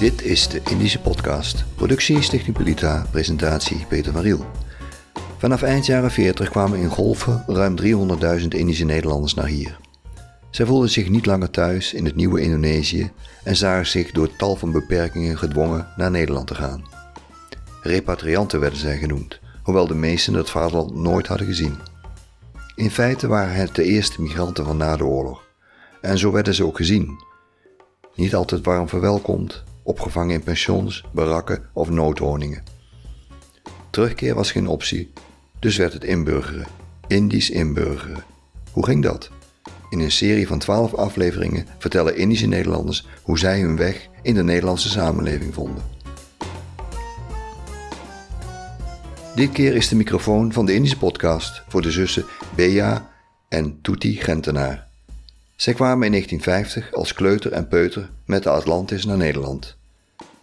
Dit is de Indische Podcast. Productie Stichting Polita, presentatie Peter van Riel. Vanaf eind jaren 40 kwamen in golven ruim 300.000 Indische Nederlanders naar hier. Zij voelden zich niet langer thuis in het nieuwe Indonesië en zagen zich door tal van beperkingen gedwongen naar Nederland te gaan. Repatrianten werden zij genoemd, hoewel de meesten het vaderland nooit hadden gezien. In feite waren het de eerste migranten van na de oorlog. En zo werden ze ook gezien. Niet altijd warm verwelkomd, opgevangen in pensions, barakken of noodwoningen. Terugkeer was geen optie, dus werd het inburgeren, Indisch inburgeren. Hoe ging dat? In een serie van 12 afleveringen vertellen Indische Nederlanders hoe zij hun weg in de Nederlandse samenleving vonden. Dit keer is de microfoon van de Indische podcast voor de zussen Bea en Tuti Gentenaar. Zij kwamen in 1950 als kleuter en peuter met de Atlantis naar Nederland.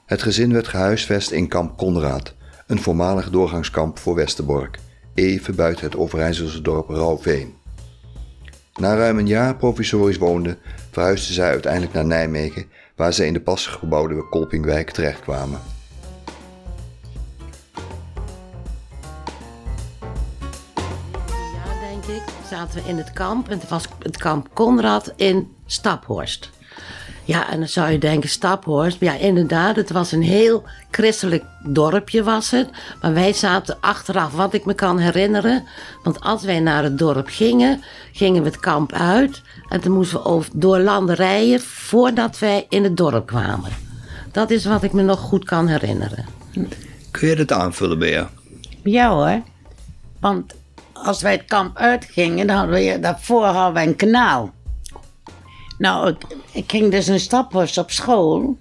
Het gezin werd gehuisvest in kamp Konraad, een voormalig doorgangskamp voor Westerbork, even buiten het Overijsselse dorp Rauwveen. Na ruim een jaar provisorisch woonde, verhuisden zij uiteindelijk naar Nijmegen, waar zij in de pas gebouwde Kolpingwijk terechtkwamen. Ja, denk ik, zaten we in het kamp. En het was het kamp Conrad in Staphorst. Ja, en dan zou je denken, Staphorst. Ja, inderdaad, het was een heel christelijk dorpje was het. Maar wij zaten achteraf, wat ik me kan herinneren. Want als wij naar het dorp gingen, gingen we het kamp uit. En toen moesten we over, door landerijen voordat wij in het dorp kwamen. Dat is wat ik me nog goed kan herinneren. Kun je dat aanvullen, Bea? Ja hoor. Want als wij het kamp uitgingen, dan hadden we, daarvoor hadden we een kanaal. Nou, ik, ik ging dus in Staphorst op school.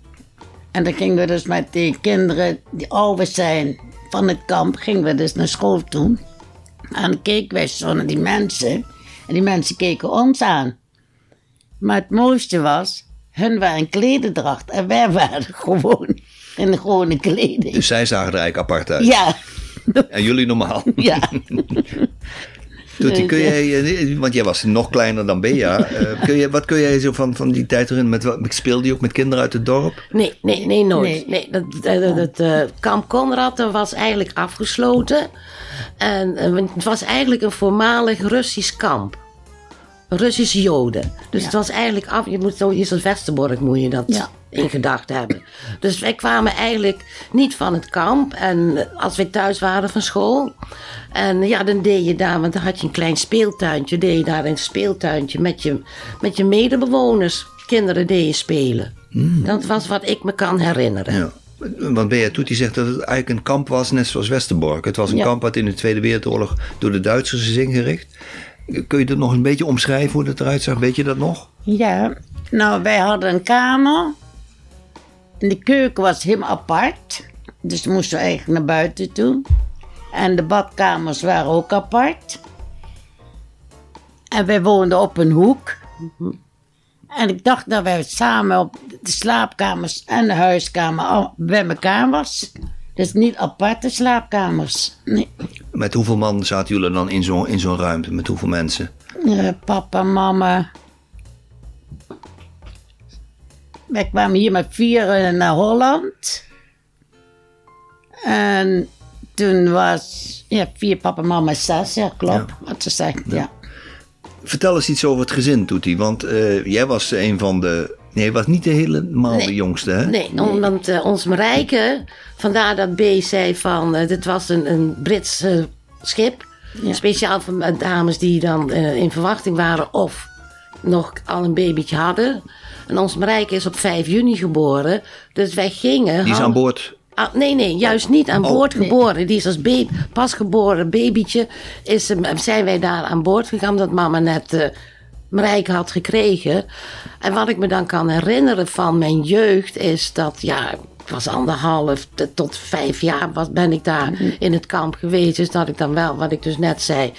En dan gingen we dus met die kinderen die ouder zijn van het kamp, gingen we dus naar school toe. En dan keken wij zo naar die mensen. En die mensen keken ons aan. Maar het mooiste was, hun waren klededracht en wij waren gewoon in de gewone kleding. Dus zij zagen er eigenlijk apart uit. Ja, En jullie normaal. ja. Toetie, kun jij, eh, want jij was nog kleiner dan Bea. eh, kun je, wat kun jij zo van, van die tijd erin? Met, speelde je ook met kinderen uit het dorp? Nee, nee, nee, nooit. Nee. Nee. dat, dat, dat, dat, eh, kamp Konrad was eigenlijk afgesloten. En het was eigenlijk een voormalig Russisch kamp. Russische Joden. Dus het was eigenlijk af. Je moet zo, hier het Westerbork, moet je dat Ja. In gedacht hebben. Dus wij kwamen eigenlijk niet van het kamp. En als wij thuis waren van school. En ja, dan deed je daar, want dan had je een klein speeltuintje. Deed je daar het speeltuintje met je, met je medebewoners. Kinderen deed je spelen. Dat was wat ik me kan herinneren. Ja. Want Bea Toetie zegt dat het eigenlijk een kamp was, net zoals Westerbork. Het was een Ja. kamp wat in de Tweede Wereldoorlog door de Duitsers is ingericht. Kun je dat nog een beetje omschrijven hoe dat eruit zag? Weet je dat nog? Ja, nou, wij hadden een kamer. De keuken was helemaal apart. Dus moesten we eigenlijk naar buiten toe. En de badkamers waren ook apart. En wij woonden op een hoek. En ik dacht dat wij samen op de slaapkamers en de huiskamer al bij elkaar was. Dus niet aparte slaapkamers. Nee. Met hoeveel man zaten jullie dan in zo'n in zo'n ruimte? Met hoeveel mensen? Eh, papa, mama. Wij kwamen hier met vier naar Holland. En toen was ja, vier papa, mama, zes. Ja, klopt. Wat ze zegt, ja. Vertel eens iets over het gezin, Toetie. Want eh, jij was een van de... Nee, je was niet de helemaal de jongste, hè? Nee, omdat eh, ons Marijke, vandaar dat B zei van, eh, dit was een, een Brits schip. Ja. Speciaal voor dames die dan in verwachting waren of nog al een babytje hadden. En ons Marijke is op 5 juni geboren. Dus wij gingen... Die is aan boord. Ah, nee, nee, juist niet aan Oh, boord nee. geboren. Die is als ba- pasgeboren babytje. Is, zijn wij daar aan boord gegaan omdat mama net eh Marijke had gekregen. En wat ik me dan kan herinneren van mijn jeugd is dat, ja, ik was anderhalf tot vijf jaar was, ben ik daar in het kamp geweest. Dus dat ik dan wel, wat ik dus net zei,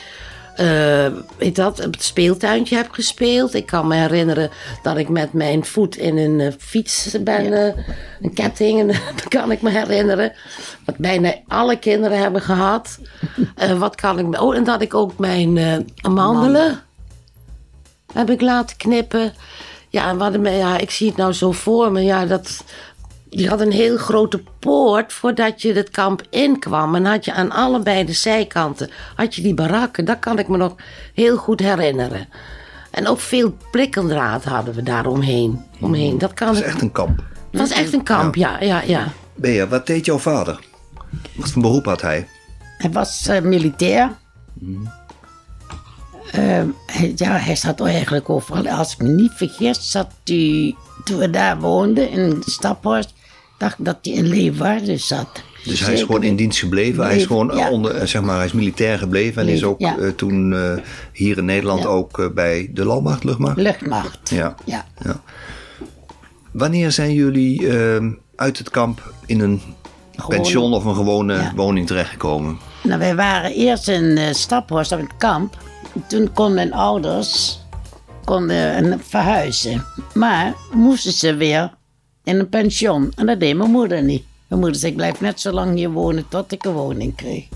weet dat, op het speeltuintje heb gespeeld. Ik kan me herinneren dat ik met mijn voet in een eh, fiets ben, eh, een ketting, en, dat kan ik me herinneren. Wat bijna alle kinderen hebben gehad. Eh, wat kan ik me, oh, en dat ik ook mijn eh amandelen heb ik laten knippen. Ja, en wat, ja, ik zie het nou zo voor me. Ja, dat, je had een heel grote poort voordat je het kamp inkwam. En had je aan allebei de zijkanten had je die barakken. Dat kan ik me nog heel goed herinneren. En ook veel prikkeldraad hadden we daar omheen. omheen. Dat kan ik- echt een kamp. het was echt een kamp, ja, ja, ja. Bea, wat deed jouw vader? Wat voor beroep had hij? Hij was eh, militair. Eh, hij- ja, hij zat eigenlijk overal. Als ik me niet vergis, zat hij, toen we daar woonden in Staphorst, dacht dat hij in Leeuwarden zat. Dus hij is gewoon in dienst gebleven. Hij is gewoon ja. onder, eh, zeg maar, hij is militair gebleven en is ook ja. eh, toen eh, hier in Nederland Ja. ook bij de landmacht, luchtmacht. Luchtmacht. Ja. ja. Wanneer zijn jullie eh, uit het kamp in een Gewone- pension of een gewone woning terechtgekomen? Nou, wij waren eerst in Staphorst op het kamp. Toen konden mijn ouders konden, verhuizen. Maar moesten ze weer in een pension. En dat deed mijn moeder niet. Mijn moeder zei, ik blijf net zo lang hier wonen tot ik een woning kreeg.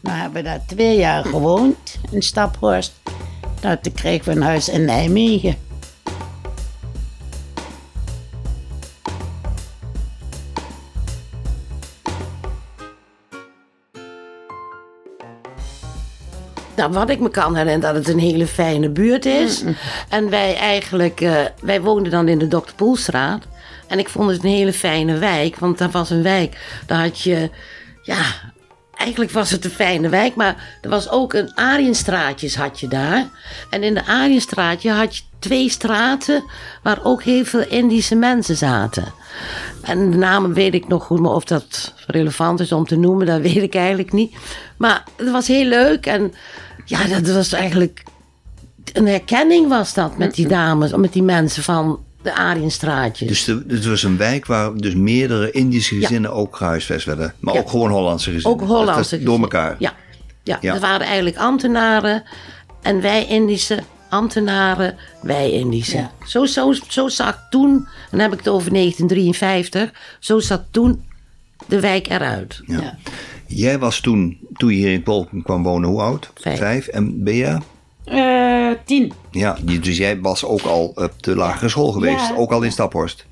Nou hebben we daar twee jaar gewoond in Staphorst. Nou, toen kregen we een huis in Nijmegen. Nou, wat ik me kan herinneren, dat het een hele fijne buurt is. En wij eigenlijk, eh, wij woonden dan in de Dr. Poelstraat. En ik vond het een hele fijne wijk, want dat was een wijk, daar had je, ja, eigenlijk was het een fijne wijk, maar er was ook een Ariënstraatjes had je daar. En in de Ariënstraatje had je twee straten waar ook heel veel Indische mensen zaten. En de namen weet ik nog goed, maar of dat relevant is om te noemen, dat weet ik eigenlijk niet. Maar het was heel leuk en ja, dat was eigenlijk een herkenning was dat met die dames, met die mensen van de Ariënstraatjes. Dus de- het was een wijk waar dus meerdere Indische gezinnen ook gehuisvest werden. Maar Ja. ook gewoon Hollandse gezinnen. Ook Hollandse Dat- dat- Door elkaar. Ja, ja, Ja. dat waren eigenlijk ambtenaren en wij Indische ambtenaren, wij Indische. Ja. Zo, zo, zo zag toen, dan heb ik het over 1953, zo zat toen de wijk eruit. Ja. Jij was toen, toen je hier in Polken kwam wonen, hoe oud? Vijf. En Bea? Eh, tien. Ja, dus jij was ook al op de lagere school geweest. Ja. Ook al in Staphorst.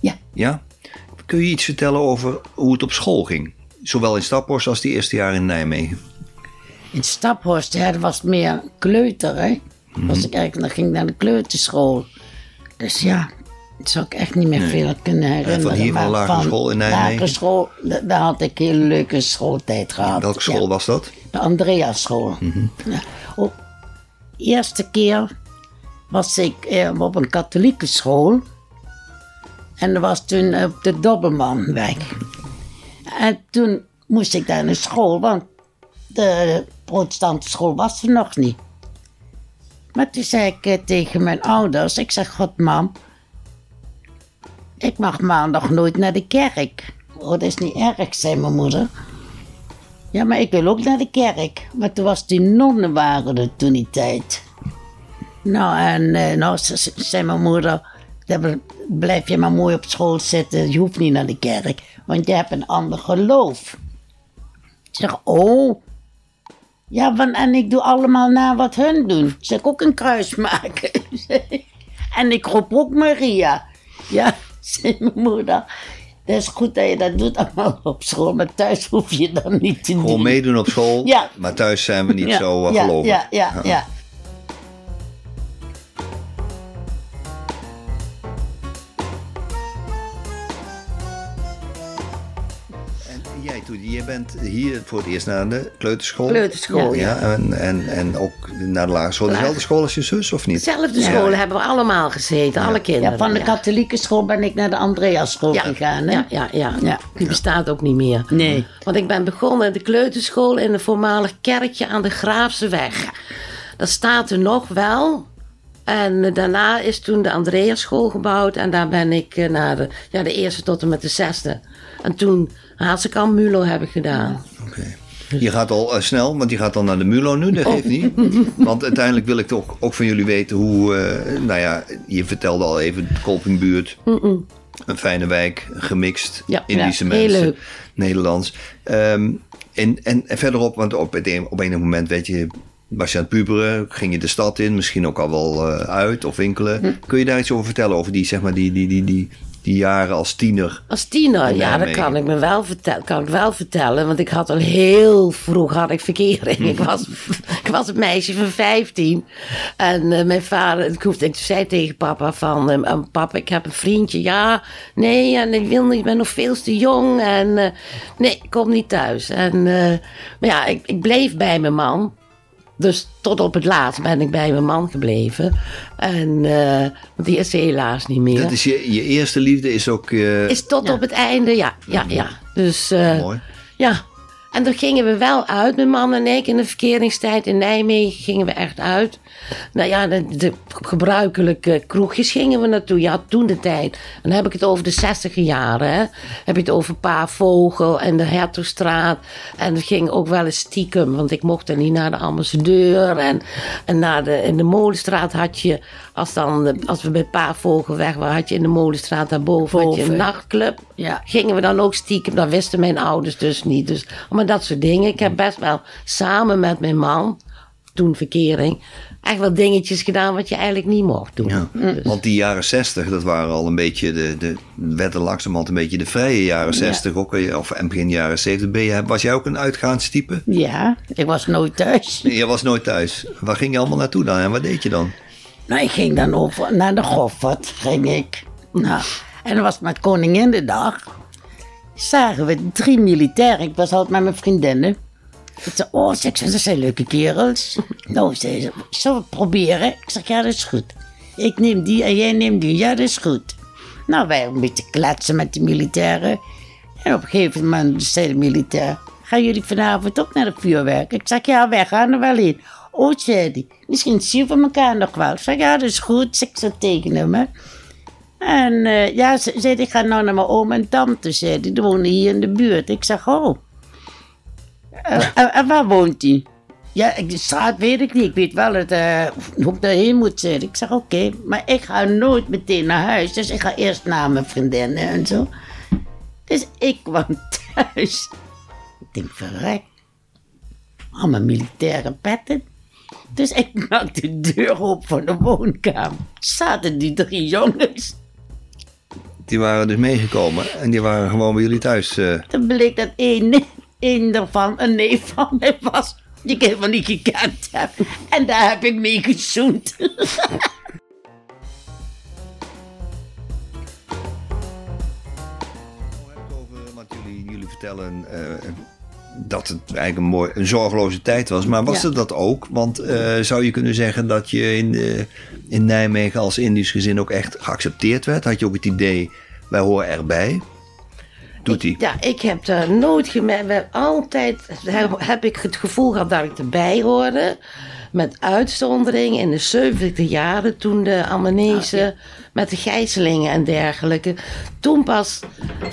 Ja. Ja? Kun je iets vertellen over hoe het op school ging? Zowel in Staphorst als die eerste jaar in Nijmegen. In Staphorst, ja, dat was meer kleuter, hè. Was ik eigenlijk, dan ging ik naar de kleuterschool. Dus ja, dat zou ik echt niet meer veel kunnen herinneren. van hier van lagere school in Nijmegen? lagere school, da- daar had ik een hele leuke schooltijd gehad. Welke school Ja, was dat? De Andreasschool. Mhm. Ja. Ook, eerste keer was ik eh, op een katholieke school. En dat was toen op de Dobbelmanweg. En toen moest ik daar naar school, want de protestantse school was er nog niet. Maar toen zei ik eh, tegen mijn ouders, ik zeg, god mam, ik mag maandag nooit naar de kerk. Oh, dat is niet erg, zei mijn moeder. Ja, maar ik wil ook naar de kerk. Maar toen was die nonnen waren er toen die tijd. Nou, en eh, nou ze- ze- zei mijn moeder, "Dan blijf je maar mooi op school zitten. Je hoeft niet naar de kerk, want je hebt een ander geloof. Ik zeg, oh. Ja, want, en ik doe allemaal na wat hun doen. Zeg, ook een kruis maken. en ik roep ook Maria. Ja, zei mijn moeder. Dat is goed dat je dat doet allemaal op school, maar thuis hoef je dat niet te doen. Gewoon meedoen op school, Ja. maar thuis zijn we niet Ja, zo uh, ja, gelovig. Ja, ja, ja. Je bent hier voor het eerst naar de kleuterschool. Kleuterschool, Ja, en, en, en ook naar de lagere school. Dezelfde school als je zus of niet? Dezelfde school hebben we allemaal gezeten, alle kinderen. Ja, van de ja. katholieke school ben ik naar de Andreasschool ja. gegaan. Hè? Ja, ja, ja, Ja. Die bestaat ook niet meer. Nee. Want ik ben begonnen in de kleuterschool in een voormalig kerkje aan de Graafse weg. Dat staat er nog wel. En eh, daarna is toen de Andreasschool gebouwd. En daar ben ik eh, naar de, ja, de eerste tot en met de zesde. En toen Hazekamp Mulo heb ik gedaan. Oké. Je gaat al eh, snel, want je gaat al naar de Mulo nu, dat geeft niet. Want uiteindelijk wil ik toch ook van jullie weten hoe... eh, nou ja, je vertelde al even de Kolpingbuurt. Een fijne wijk, gemixt, Ja, Indische ja, heel mensen, leuk. Nederlands. Ehm, en, en, en verderop, want op, het een- op enig moment weet je... Was je aan het puberen, ging je de stad in, misschien ook al wel eh, uit of winkelen. Kun je daar iets over vertellen, over die, zeg maar, die, die, die, die die jaren als tiener. Als tiener, ja, dat kan ik me wel vertellen, kan ik wel vertellen. Want ik had al heel vroeg had ik verkering. Ik was, ik was een meisje van 15. En eh, mijn vader, ik, hoefde, ik zei tegen papa van... eh, papa, ik heb een vriendje. Ja, nee, en ik wil niet, ik ben nog veel te jong. En nee, ik kom niet thuis. En, maar ja, ik, ik bleef bij mijn man. Dus tot op het laatst ben ik bij mijn man gebleven. En, eh, want die is helaas niet meer. Dat is je, je eerste liefde is ook... eh, Is tot op het einde, ja, ja, ja. Dus eh, Mooi. ja. En daar gingen we wel uit, mijn man en ik. In de verkeringstijd in Nijmegen gingen we echt uit. Nou ja, de, gebruikelijke kroegjes gingen we naartoe. Ja, toen de tijd. Dan heb ik het over de zestiger jaren. Hè. Heb je het over Paarvogel en de Hertogstraat. En het ging ook wel eens stiekem. Want ik mocht dan niet naar de ambassadeur. En, en naar de, in de Molenstraat had je... Als, dan, als we bij Paarvogel weg waren, had je in de Molenstraat daarboven had je een Boven. nachtclub. Ja. Gingen we dan ook stiekem, dat wisten mijn ouders dus niet. Dus maar dat soort dingen. Ik heb best wel samen met mijn man, toen verkering, echt wel dingetjes gedaan wat je eigenlijk niet mocht doen. Ja, Dus- want die jaren 60, dat waren al een beetje de, de werden langzamerhand een beetje de vrije jaren 60 ook, eh, of en begin jaren 70. Ben je, was jij ook een uitgaanstype? Ja, ik was nooit thuis. Je was nooit thuis. Waar ging je allemaal naartoe dan en wat deed je dan? Nou, ik ging dan over naar de Goffert, ging ik. Nou, en dat was met Koninginnedag. Zagen we drie militairen. Ik was altijd met mijn vriendinnen. Ik zei, oh, zeg, dat zijn leuke kerels. Nou, zei ze, zullen we het proberen? Ik zeg, ja, dat is goed. Ik neem die en jij neemt die. Ja, dat is goed. Nou, wij een beetje kletsen met de militairen. En op een gegeven moment zei de militair... Gaan jullie vanavond ook naar het vuurwerk? Ik zeg, ja, wij gaan er wel in. Oh, zei hij, misschien zien we elkaar nog wel. Ik zeg, ja, dat is goed. Zeg ik zo tegen hem, hè. En eh, ja, ze zei, ik ga nou naar mijn oom en tante, zei. Die wonen hier in de buurt. Ik zeg, oh. Eh, en, en waar woont hij? Ja, ik- de straat weet ik niet. Ik weet wel het, eh, hoe ik daarheen moet zitten. Ik zeg, oké, maar ik ga nooit meteen naar huis. Dus ik ga eerst naar mijn vriendinnen en zo. Dus ik kwam thuis. Ik denk, verrek. Allemaal militaire petten. Dus ik maak de deur op van de woonkamer. Zaten die drie jongens. Die waren dus meegekomen en die waren gewoon bij jullie thuis. Dan bleek dat één, één daarvan een neef van mij was. Die ik helemaal niet gekend heb. En daar heb ik mee gezoend. Jullie vertellen eh, dat het eigenlijk een, mooi, een zorgeloze tijd was. Maar was Ja. het dat ook? Want eh, zou je kunnen zeggen dat je in, de, in Nijmegen als Indisch gezin ook echt geaccepteerd werd? Had je ook het idee, wij horen erbij? Doet hij? Ja, ik heb daar nooit gemerkt. Altijd heb ik het gevoel gehad dat ik erbij hoorde. Met uitzondering in de 70 jaren, toen de Albanese met de gijzelingen en dergelijke. Toen pas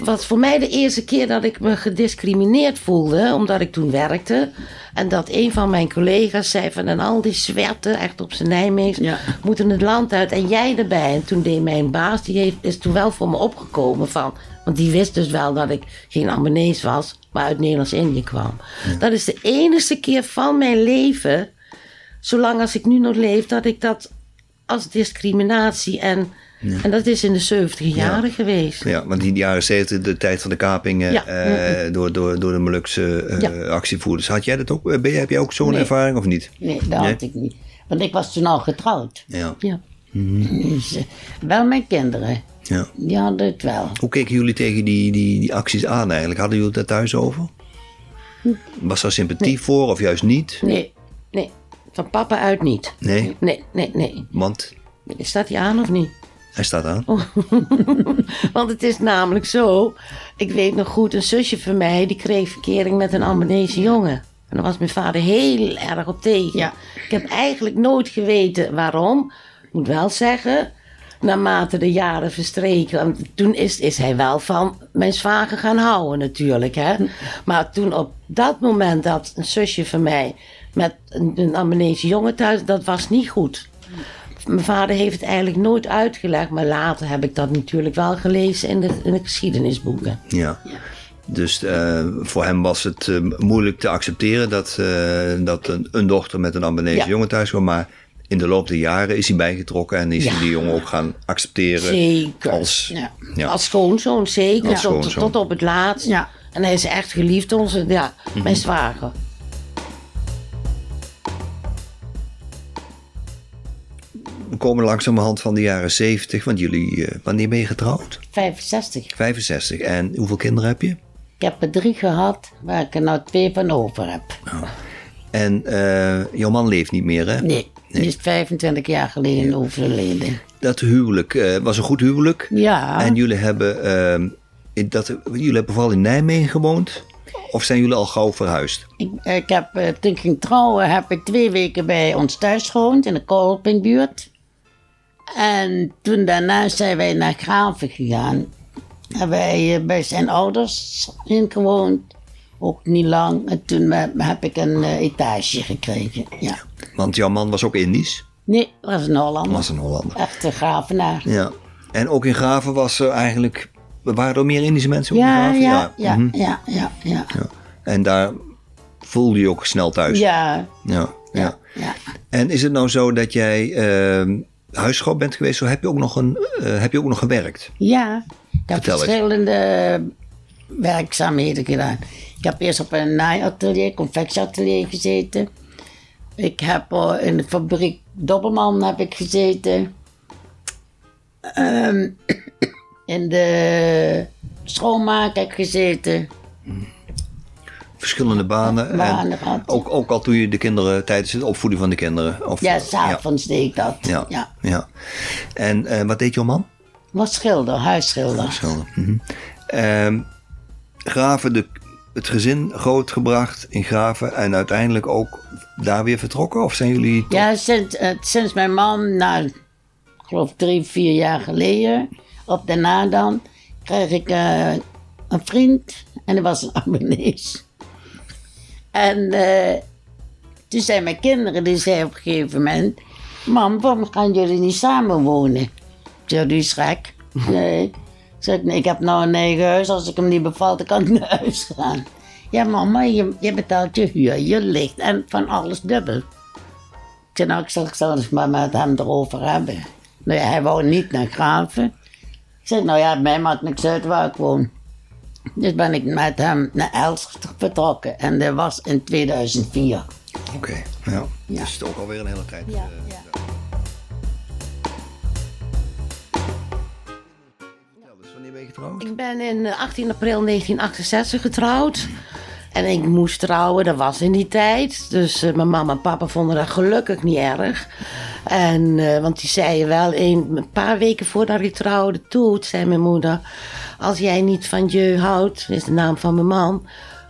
was voor mij de eerste keer dat ik me gediscrimineerd voelde, omdat ik toen werkte. En dat een van mijn collega's zei van, en al die zwerten, echt op zijn Nijmegen, Ja. moeten het land uit en jij erbij. En toen deed mijn baas, die heeft, is toen wel voor me opgekomen van, want die wist dus wel dat ik geen Albanese was, maar uit Nederlands-Indië kwam. Dat is de enige keer van mijn leven, zolang als ik nu nog leef, dat ik dat als discriminatie en, en dat is in de 70 jaren geweest. Ja, want in de jaren 70, de tijd van de kapingen Ja. eh, door, door, door de Molukse eh, actievoerders. Had jij dat ook? Ben je, heb jij ook zo'n Nee. ervaring of niet? Nee, dat had ik niet. Want ik was toen al getrouwd. Ja. Ja. Dus, eh, wel mijn kinderen. ja. Die hadden het wel. Hoe keken jullie tegen die, die, die acties aan eigenlijk? Hadden jullie het daar thuis over? Was er sympathie voor of juist niet? Nee, nee, van papa uit niet. Nee, Nee, nee, nee. want Staat hij aan of niet? hij staat aan. Want het is namelijk zo, ik weet nog goed, een zusje van mij die kreeg verkering met een Albanese jongen. En daar was mijn vader heel erg op tegen. Ja. Ik heb eigenlijk nooit geweten waarom. Ik moet wel zeggen, naarmate de jaren verstreken, want toen is, is hij wel van mijn zwager gaan houden natuurlijk. Hè? Maar toen op dat moment dat een zusje van mij met een, een jongen thuis, dat was niet goed. Mijn vader heeft het eigenlijk nooit uitgelegd, maar later heb ik dat natuurlijk wel gelezen in de, in de geschiedenisboeken. Ja. Dus eh, voor hem was het eh, moeilijk te accepteren dat, eh, dat een, een dochter met een Albanese Ja. jongen thuis kwam. Maar in de loop der jaren is hij bijgetrokken en is Ja. hij die jongen ook gaan accepteren Zeker. als... Ja. Ja. Als schoonzoon, zeker. Als tot, schoonzoon. tot op het laatst. Ja. En hij is echt geliefd, onze, ja, Mhm. mijn zwager. We komen langzamerhand van de jaren 70, want jullie, eh, wanneer ben je getrouwd? 65. 65. En hoeveel kinderen heb je? Ik heb er drie gehad, waar ik er nou twee van over heb. En eh, jouw man leeft niet meer, hè? Nee, die is 25 jaar geleden overleden. Dat huwelijk eh, was een goed huwelijk. Ja. En jullie hebben, ehm, dat, jullie hebben vooral in Nijmegen gewoond? Of zijn jullie al gauw verhuisd? Ik, ik heb, toen ik ging trouwen, heb ik twee weken bij ons thuis gewoond, in de Kolpingbuurt. En toen daarna zijn wij naar Graven gegaan. Hebben wij eh, bij zijn ouders in gewoond. Ook niet lang. En toen eh, heb ik een eh, etage gekregen. Ja. Want jouw man was ook Indisch. Nee, was een Hollander. Was een Hollander. Echte gravenaar. Ja. En ook in Graven was er eigenlijk... Waren er meer Indische mensen ook in Ja, Graven? ja, ja, mhm. ja, ja, ja. Ja. En daar voelde je ook snel thuis? Ja, Ja, ja. ja. En is het nou zo dat jij ehm huisvrouw bent geweest? Zo heb je ook nog, een, eh, heb je ook nog gewerkt? Ja, ik heb Vertel eens. verschillende werkzaamheden gedaan. Ik heb eerst op een naaiatelier, confectieatelier gezeten. Ik heb eh, in de fabriek Dobbelman heb ik gezeten. Ehm, in de schoonmaak heb ik gezeten. Verschillende banen. Banen en ook, ook al toen je de kinderen tijdens de opvoeding van de kinderen? Of, Ja, s'avonds deed ik dat. Ja, Ja. ja. ja. En eh, wat deed jouw man? Was schilder, huisschilder. Schilder. Mhm. Ehm, Graven, de, het gezin grootgebracht in Graven en uiteindelijk ook daar weer vertrokken? Of zijn jullie... Ja, sinds, eh, sinds mijn man, nou, ik geloof drie, vier jaar geleden, op daarna dan, kreeg ik eh, een vriend en dat was een abonnees. En eh, toen zijn mijn kinderen, die zeiden op een gegeven moment, mam, waarom gaan jullie niet samen wonen? Ik zei, die is gek. Nee. Ik zeg, nee, ik heb nou een eigen huis, als ik hem niet bevalt, dan kan ik naar huis gaan. Ja, mama, je, je betaalt je huur, je licht en van alles dubbel. Ik zei, nou, ik zal, eens maar met hem erover hebben. Nou ja, hij wou niet naar Graven. Ik zei, nou ja, mij maakt niks uit waar ik woon. Dus ben ik met hem naar Elst vertrokken. En dat was in 2004. Oké, ja. Ja. Dus het is ook alweer een hele tijd. eh, vertel eens, wanneer ben je getrouwd? Ik ben in eh, 18 april 1968 getrouwd. En ik moest trouwen, dat was in die tijd. Dus eh, mijn mama en papa vonden dat gelukkig niet erg. En, eh, want die zeiden wel, een, een paar weken voordat ik trouwde, toen zei mijn moeder... Als jij niet van je houdt, is de naam van mijn man...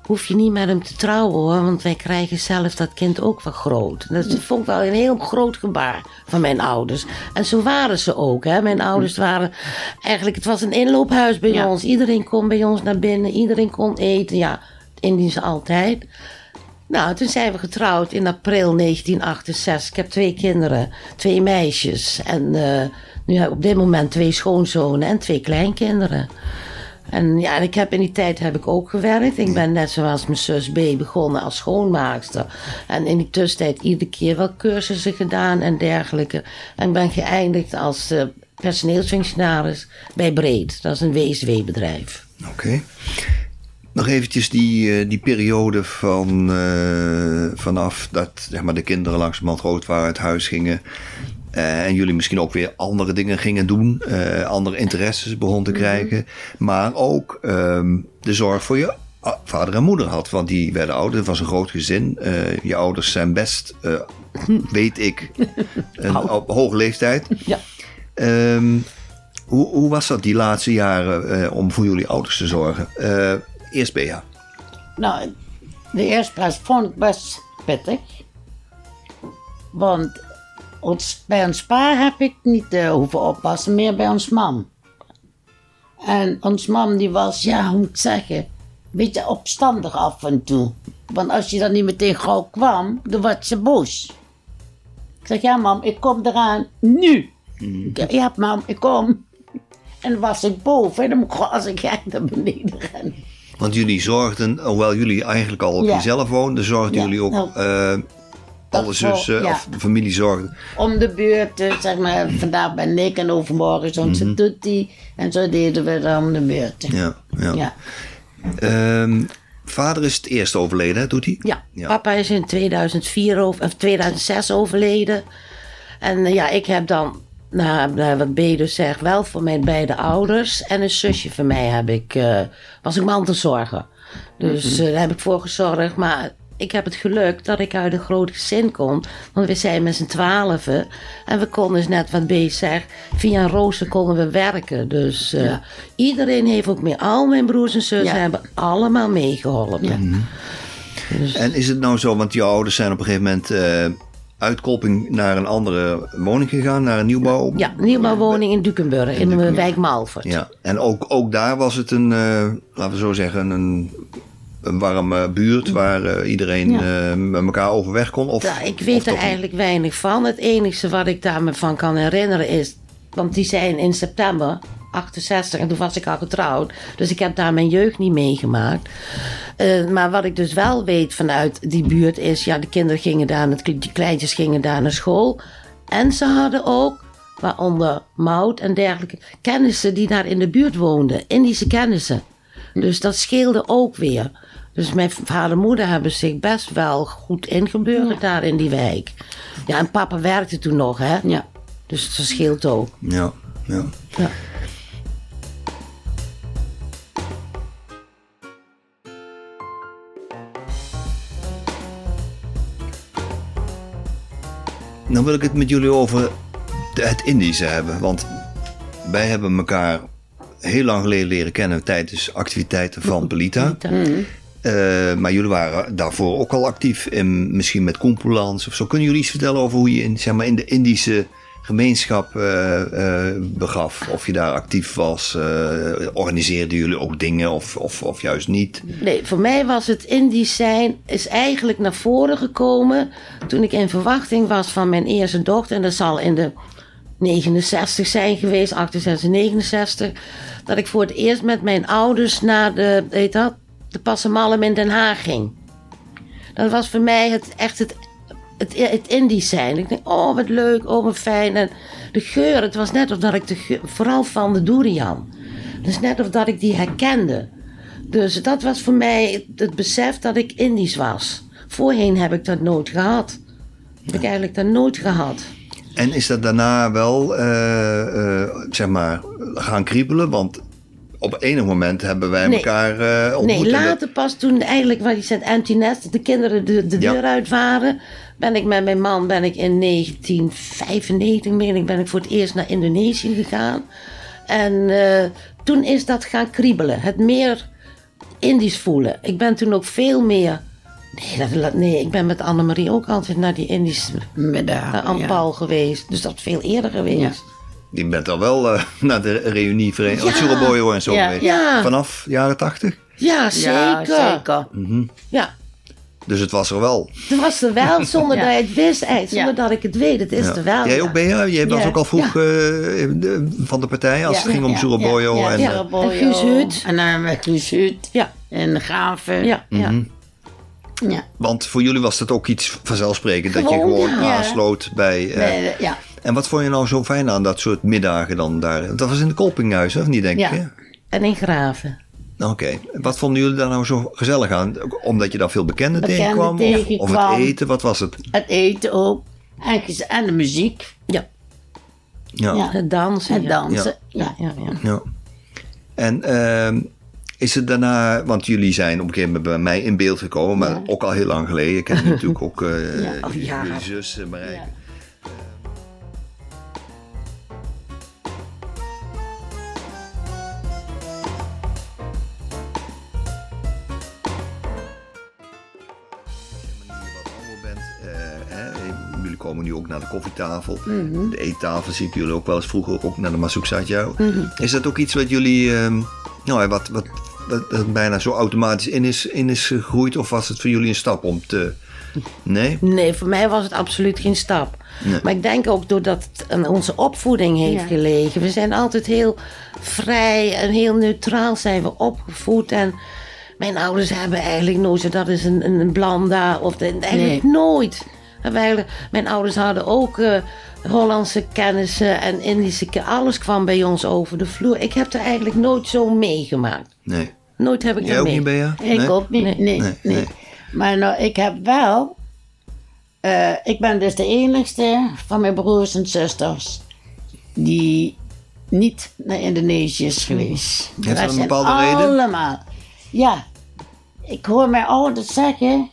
hoef je niet met hem te trouwen hoor, want wij krijgen zelf dat kind ook wel groot. Dat vond ik wel een heel groot gebaar van mijn ouders. En zo waren ze ook. Hè. Mijn ouders waren eigenlijk, het was een inloophuis bij Ja. ons. Iedereen kon bij ons naar binnen, iedereen kon eten. Ja, Indisch altijd. Nou, toen zijn we getrouwd in april 1968. Ik heb twee kinderen, twee meisjes. En eh, nu heb ik op dit moment twee schoonzonen en twee kleinkinderen. En ja, en ik heb in die tijd heb ik ook gewerkt. Ik ben net zoals mijn zus B begonnen als schoonmaakster. En in die tussentijd iedere keer wel cursussen gedaan en dergelijke. En ik ben geëindigd als eh, personeelsfunctionaris bij Breed. Dat is een WSW-bedrijf. Oké. Nog eventjes die, eh, die periode van, eh, vanaf dat zeg maar, de kinderen langzamerhand groot waren, uit huis gingen. eh, en jullie misschien ook weer andere dingen gingen doen. andere interesses begonnen te krijgen. Maar ook ehm, de zorg voor je vader en moeder had. Want die werden ouder. Het was een groot gezin. Je ouders zijn best, eh, weet ik, een, op hoge leeftijd. Ja. Ehm, hoe, hoe was dat die laatste jaren om voor jullie ouders te zorgen? Eh, eerst Bea. Nou, de eerste plaats vond ik best pittig. Want ons, bij ons pa heb ik niet eh, hoeven oppassen, meer bij ons mam. En ons mam die was, ja, hoe moet ik zeggen, een beetje opstandig af en toe. Want als je dan niet meteen gauw kwam, dan werd ze boos. Ik zeg, ja mam, ik kom eraan, nu. Ik zeg, Ja mam, ik kom. En dan was ik boven en dan ik als ik gek naar beneden rennen. Want jullie zorgden, hoewel jullie eigenlijk al op Ja. jezelf woonden, zorgden jullie ook nou. eh, alle zussen of familie zorgden. Om de beurt, eh, zeg maar, vandaag ben ik en overmorgen is onze tutti. En zo deden we dan om de beurt. Ja, ja. Ja. Ehm, vader is het eerst overleden, hè, doet hij? Ja, Ja. papa is in 2004 over, of 2006 overleden. En eh, ja, ik heb dan, nou, nou, wat B dus zegt, wel voor mijn beide ouders. En een zusje van mij heb ik, eh, was ik mantelzorger. Dus eh, daar heb ik voor gezorgd. Maar ik heb het geluk dat ik uit een groot gezin kom. Want we zijn met z'n twaalfen. En we konden dus net wat B zegt, via een rooster konden we werken. Dus eh, iedereen heeft ook mee, al mijn broers en zussen Ja. hebben allemaal meegeholpen. Dus- En is het nou zo, want jouw ouders zijn op een gegeven moment eh uit Kolping naar een andere woning gegaan, naar een nieuwbouw? Ja, nieuwbouwwoning in Dukenburg, in, de Dukenburg. wijk Malvert. Ja, en ook, ook daar was het een, eh, laten we zo zeggen, een, een warme buurt waar eh, iedereen eh, met elkaar overweg kon? Of, Ja, ik weet er niet? eigenlijk weinig van. Het enige wat ik daar me van kan herinneren is... Want die zijn in september 68 en toen was ik al getrouwd. Dus ik heb daar mijn jeugd niet meegemaakt. Eh, maar wat ik dus wel weet vanuit die buurt is... Ja, de kinderen gingen daar, die kleintjes gingen daar naar school. En ze hadden ook, waaronder Mout en dergelijke... kennissen die daar in de buurt woonden. Indische kennissen. Dus dat scheelde ook weer. Dus mijn vader en moeder hebben zich best wel goed ingeburgerd daar in die wijk. Ja, en papa werkte toen nog, hè? Ja. Dus het verschilt ook. Ja, ja. Ja. Dan wil ik het met jullie over de- het Indische hebben. Want wij hebben elkaar heel lang geleden leren kennen tijdens activiteiten van Pelita. Eh, maar jullie waren daarvoor ook al actief, in, misschien met Koempelans of zo. Kunnen jullie iets vertellen over hoe je in, zeg maar, in de Indische gemeenschap eh, eh, begaf? Of je daar actief was? eh, organiseerden jullie ook dingen of, of, of juist niet? Nee, voor mij was het Indisch zijn is eigenlijk naar voren gekomen toen ik in verwachting was van mijn eerste dochter. En dat zal in de 69 zijn geweest, 68, 69. Dat ik voor het eerst met mijn ouders naar de, weet dat, de Passamalm in Den Haag ging. Dat was voor mij het, echt het, het, het Indisch zijn. Ik denk, oh wat leuk, oh wat fijn. En de geur, het was net of dat ik de geur, vooral van de durian. Het is net of dat ik die herkende. Dus dat was voor mij het besef dat ik Indisch was. Voorheen heb ik dat nooit gehad. Heb ik eigenlijk dat nooit gehad. En is dat daarna wel, eh, eh, zeg maar, gaan kriebelen? Want op enig moment hebben wij Nee. elkaar eh ontmoet. Nee, dat- later pas toen eigenlijk, wat je zegt, empty nest, de kinderen de, de Ja. deur uit waren, ben ik met mijn man, ben ik in 1995, meen ik, ben ik voor het eerst naar Indonesië gegaan. En eh, toen is dat gaan kriebelen, het meer Indisch voelen. Ik ben toen ook veel meer, nee, dat, nee ik ben met Annemarie ook altijd naar die Indische, Middag. naar Ampal geweest. Dus dat is veel eerder geweest. Je bent al wel eh, naar de reunie vereniging, Ja. ja. Suraboyo en zo Ja, geweest. Vanaf jaren tachtig. Ja, zeker. Ja, zeker. Ja, Dus het was er wel. het was er wel zonder Ja. dat ik het wist, eigenlijk, zonder Ja. dat ik het weet. Het is Ja. er wel. Jij ook, Bea? Jij was Ja. ook al vroeg eh, de- van de partij als Ja. het ging om. Ja. En, eh. En Guus Hut. En dan met Guus Hut. Ja, En Graven. ja, ja. Mhm. Ja. Want voor jullie was dat ook iets vanzelfsprekend. Dat je Gewoon, aansloot bij... eh, Nee, ja. En wat vond je nou zo fijn aan dat soort middagen dan daar? Dat was in de Kolpinghuis, of niet denk Ja. ik? hè? En in Graven. Oké. Wat vonden jullie daar nou zo gezellig aan? Omdat je daar veel bekenden Bekenden tegenkwam? Of, of het eten? Wat was het? Het eten ook. En, de muziek. Ja, Ja. Ja. het dansen. Het ja. dansen. Ja. Ja, ja. Ja. En ehm, is het daarna, want jullie zijn op een gegeven moment bij mij in beeld gekomen, maar Ja. ook al heel lang geleden. Ik ken je natuurlijk ook eh Ja. Oh, ja. jullie zus Marijke. Komen nu ook naar de koffietafel. Mhm. De eettafel zie ik jullie ook wel eens vroeger ook naar de Masuk Satjau. Is dat ook iets wat jullie, ehm, nou, wat, wat, wat, wat bijna zo automatisch in is, in is gegroeid? Of was het voor jullie een stap om te... Nee? Nee, voor mij was het absoluut geen stap. Nee. Maar ik denk ook doordat het aan onze opvoeding heeft Ja. gelegen. We zijn altijd heel vrij en heel neutraal zijn we opgevoed. En mijn ouders hebben eigenlijk nooit zo, dat is een, een, een blanda. Of de- eigenlijk nooit. En mijn ouders hadden ook eh, Hollandse kennissen en Indische kennissen. Alles kwam bij ons over de vloer. Ik heb er eigenlijk nooit zo meegemaakt. Nee. Nooit heb ik Jij er ook niet, Bea? Ik Nee? ook niet, nee, Nee. nee. Nee, nee. Maar nou, ik heb wel... eh, ik ben dus de enigste van mijn broers en zusters die niet naar Indonesië is geweest. De dat een bepaalde reden? Allemaal. Ja. Ik hoor mijn ouders zeggen...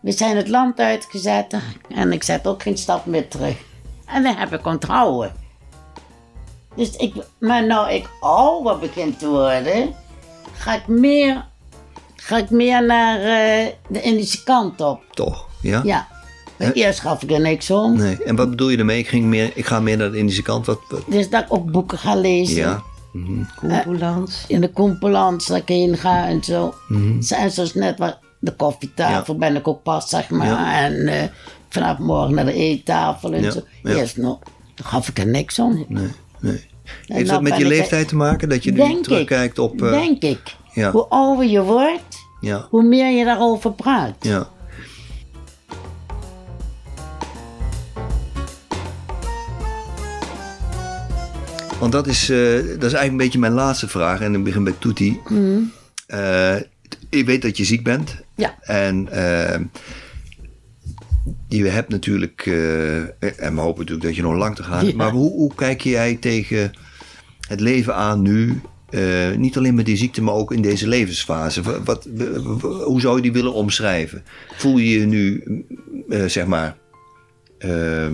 We zijn het land uitgezet en ik zet ook geen stap meer terug. En dat heb ik onthouden. Dus ik, maar nou ik ouder begin te worden, ga ik meer, ga ik meer naar eh, de Indische kant op. Toch? Ja? Ja. Maar eerst gaf ik er niks om. Nee. En wat bedoel je ermee? Ik, ging meer, ik ga meer naar de Indische kant. Wat, wat? Dus dat ik ook boeken ga lezen. Ja. Koepoelands. In de Koempelans, dat ik heen ga en zo. En zoals net wat de koffietafel ben ik ook pas, zeg maar. Ja. En eh, vanaf morgen naar de eettafel en Ja, zo. ja. Eerst nog, daar gaf ik er niks om. Nee. nee. En Heeft dat met je ik- leeftijd te maken? Dat je nu terugkijkt op... eh, Denk ik. ja. Hoe ouder je wordt, ja. hoe meer je daarover praat. Ja. Want dat is, eh, dat is eigenlijk een beetje mijn laatste vraag. En ik begin bij Toetie. Eh, ik weet dat je ziek bent. Ja. En eh, je hebt natuurlijk, eh, en we hopen natuurlijk dat je nog lang te gaan. Ja. Maar hoe, hoe kijk jij tegen het leven aan nu? Eh, niet alleen met die ziekte, maar ook in deze levensfase. Wat, wat- hoe zou je die willen omschrijven? Voel je je nu, eh, zeg maar, eh,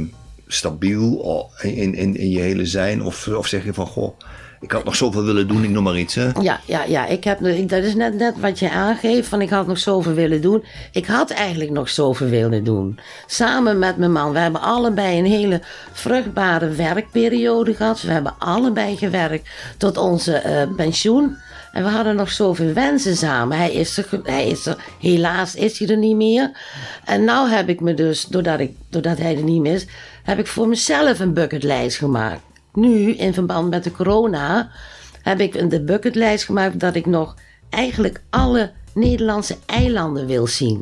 stabiel o- in, in, in je hele zijn? Of, of zeg je van, goh, ik had nog zoveel willen doen, ik noem maar iets. Hè? Ja, ja, ja. Ik heb, dat is net, net wat je aangeeft. Van ik had nog zoveel willen doen. Ik had eigenlijk nog zoveel willen doen. Samen met mijn man. We hebben allebei een hele vruchtbare werkperiode gehad. We hebben allebei gewerkt tot onze eh, pensioen. En we hadden nog zoveel wensen samen. Hij is, er, hij is er, helaas is hij er niet meer. En nou heb ik me dus, doordat, ik, doordat hij er niet meer is, heb ik voor mezelf een bucketlijst gemaakt. Nu, in verband met de corona, heb ik de bucketlijst gemaakt dat ik nog eigenlijk alle Nederlandse eilanden wil zien.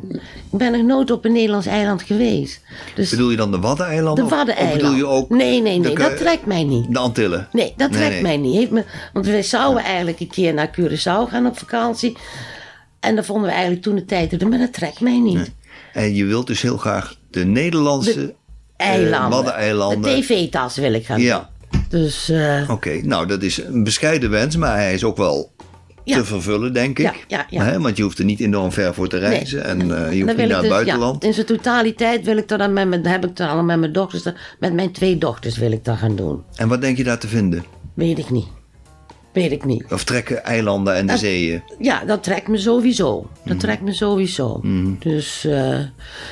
Ik ben nog nooit op een Nederlands eiland geweest. Dus Bedoel je dan de Waddeneilanden? de Waddeneilanden. bedoel je ook Nee, nee, nee, dat trekt mij niet. de Antillen? Nee, dat Nee, trekt nee. mij niet. Heeft me, want wij zouden eigenlijk een keer naar Curaçao gaan op vakantie. En dat vonden we eigenlijk toen de tijd maar dat trekt mij niet. En je wilt dus heel graag de Nederlandse Eilanden. eh, Waddeneilanden. De tv-tas wil ik gaan Ja. doen. Dus eh, Oké, nou dat is een bescheiden wens, maar hij is ook wel Ja. te vervullen, denk ik. Ja, ja, ja. Hè, want je hoeft er niet enorm ver voor te reizen en eh, je dan hoeft niet naar het dus, buitenland. Ja, in zijn totaliteit wil ik er dan met mijn, heb ik allemaal met mijn dochters, met mijn twee dochters wil ik dat gaan doen. En wat denk je daar te vinden? Weet ik niet. Weet ik niet. Of trekken eilanden en de zeeën? Ja, dat trekt me sowieso. Mhm. Dat trekt me sowieso. Dus eh,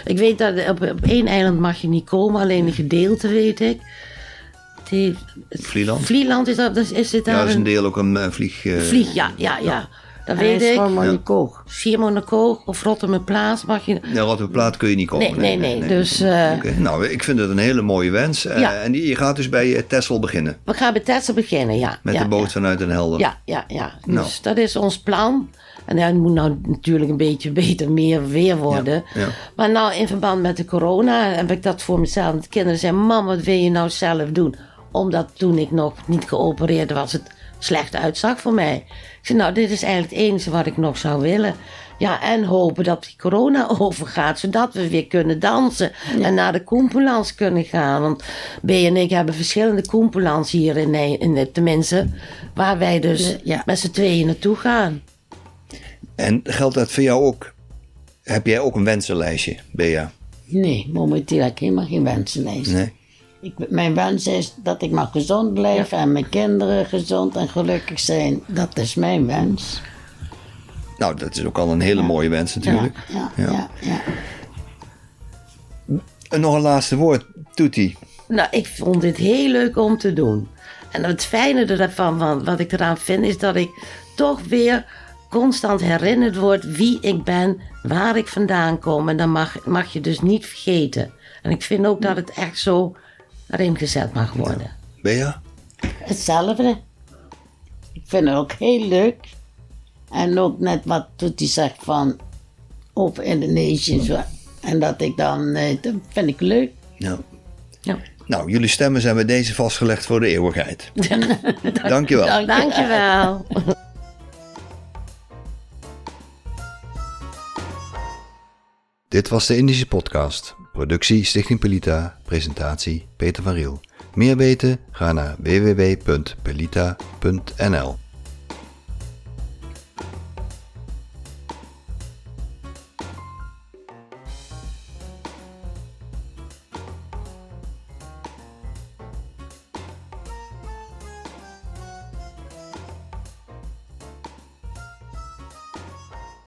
ik weet dat op, op één eiland mag je niet komen, alleen een gedeelte weet ik. Die, Vlieland? Vlieland is dat, is, is dit Ja, daar dat is een een deel ook een eh, vlieg... eh, vlieg? Ja, ja, ja. Dat Hij weet ik. Monaco. Schiermonnikoog of Rottermerplaats mag je... Naar Rotterdam kun je niet komen. Nee, nee, nee. Dus eh, Nou, ik vind het een hele mooie wens. Eh, Ja. En je gaat dus bij eh, Texel beginnen. we gaan bij Texel beginnen, ja. Met ja, de boot ja. vanuit Den Helder. Ja, ja, ja. Dus Nou. dat is ons plan. En het moet nou natuurlijk een beetje beter meer weer worden. Ja, ja. Maar nou, in verband met de corona heb ik dat voor mezelf. De kinderen zeiden, mam, wat wil je nou zelf doen? Omdat toen ik nog niet geopereerd was, het slecht uitzag voor mij. Ik zei, nou, dit is eigenlijk het enige wat ik nog zou willen. Ja, en hopen dat die corona overgaat, zodat we weer kunnen dansen. En naar de Koempelans kunnen gaan. Want B en ik hebben verschillende Koempelans hier in, in de, tenminste. Waar wij dus Ja. met z'n tweeën naartoe gaan. En geldt dat voor jou ook? Heb jij ook een wensenlijstje, Bea? Nee, momenteel heb ik helemaal geen wensenlijst. Nee? Ik, mijn wens is dat ik maar gezond blijf en mijn kinderen gezond en gelukkig zijn. Dat is mijn wens. Nou, dat is ook al een hele mooie wens natuurlijk. Ja, Ja. ja, nog een laatste woord, Toetie. Nou, ik vond dit heel leuk om te doen. En het fijne ervan, van, wat ik eraan vind, is dat ik toch weer constant herinnerd word wie ik ben, waar ik vandaan kom. En dat mag, mag je dus niet vergeten. En ik vind ook dat het echt zo erin gezet mag worden. Bea? Hetzelfde. Ik vind het ook heel leuk. En ook net wat Toetie zegt van over Indonesië en zo. En dat ik dan, eh, dat vind ik leuk. Ja. Ja. Nou, jullie stemmen zijn bij deze vastgelegd voor de eeuwigheid. Dankjewel. Dank je. Dankjewel. Dit was de Indische Podcast. Productie Stichting Pelita. Presentatie Peter van Riel. Meer weten? Ga naar www.pelita.nl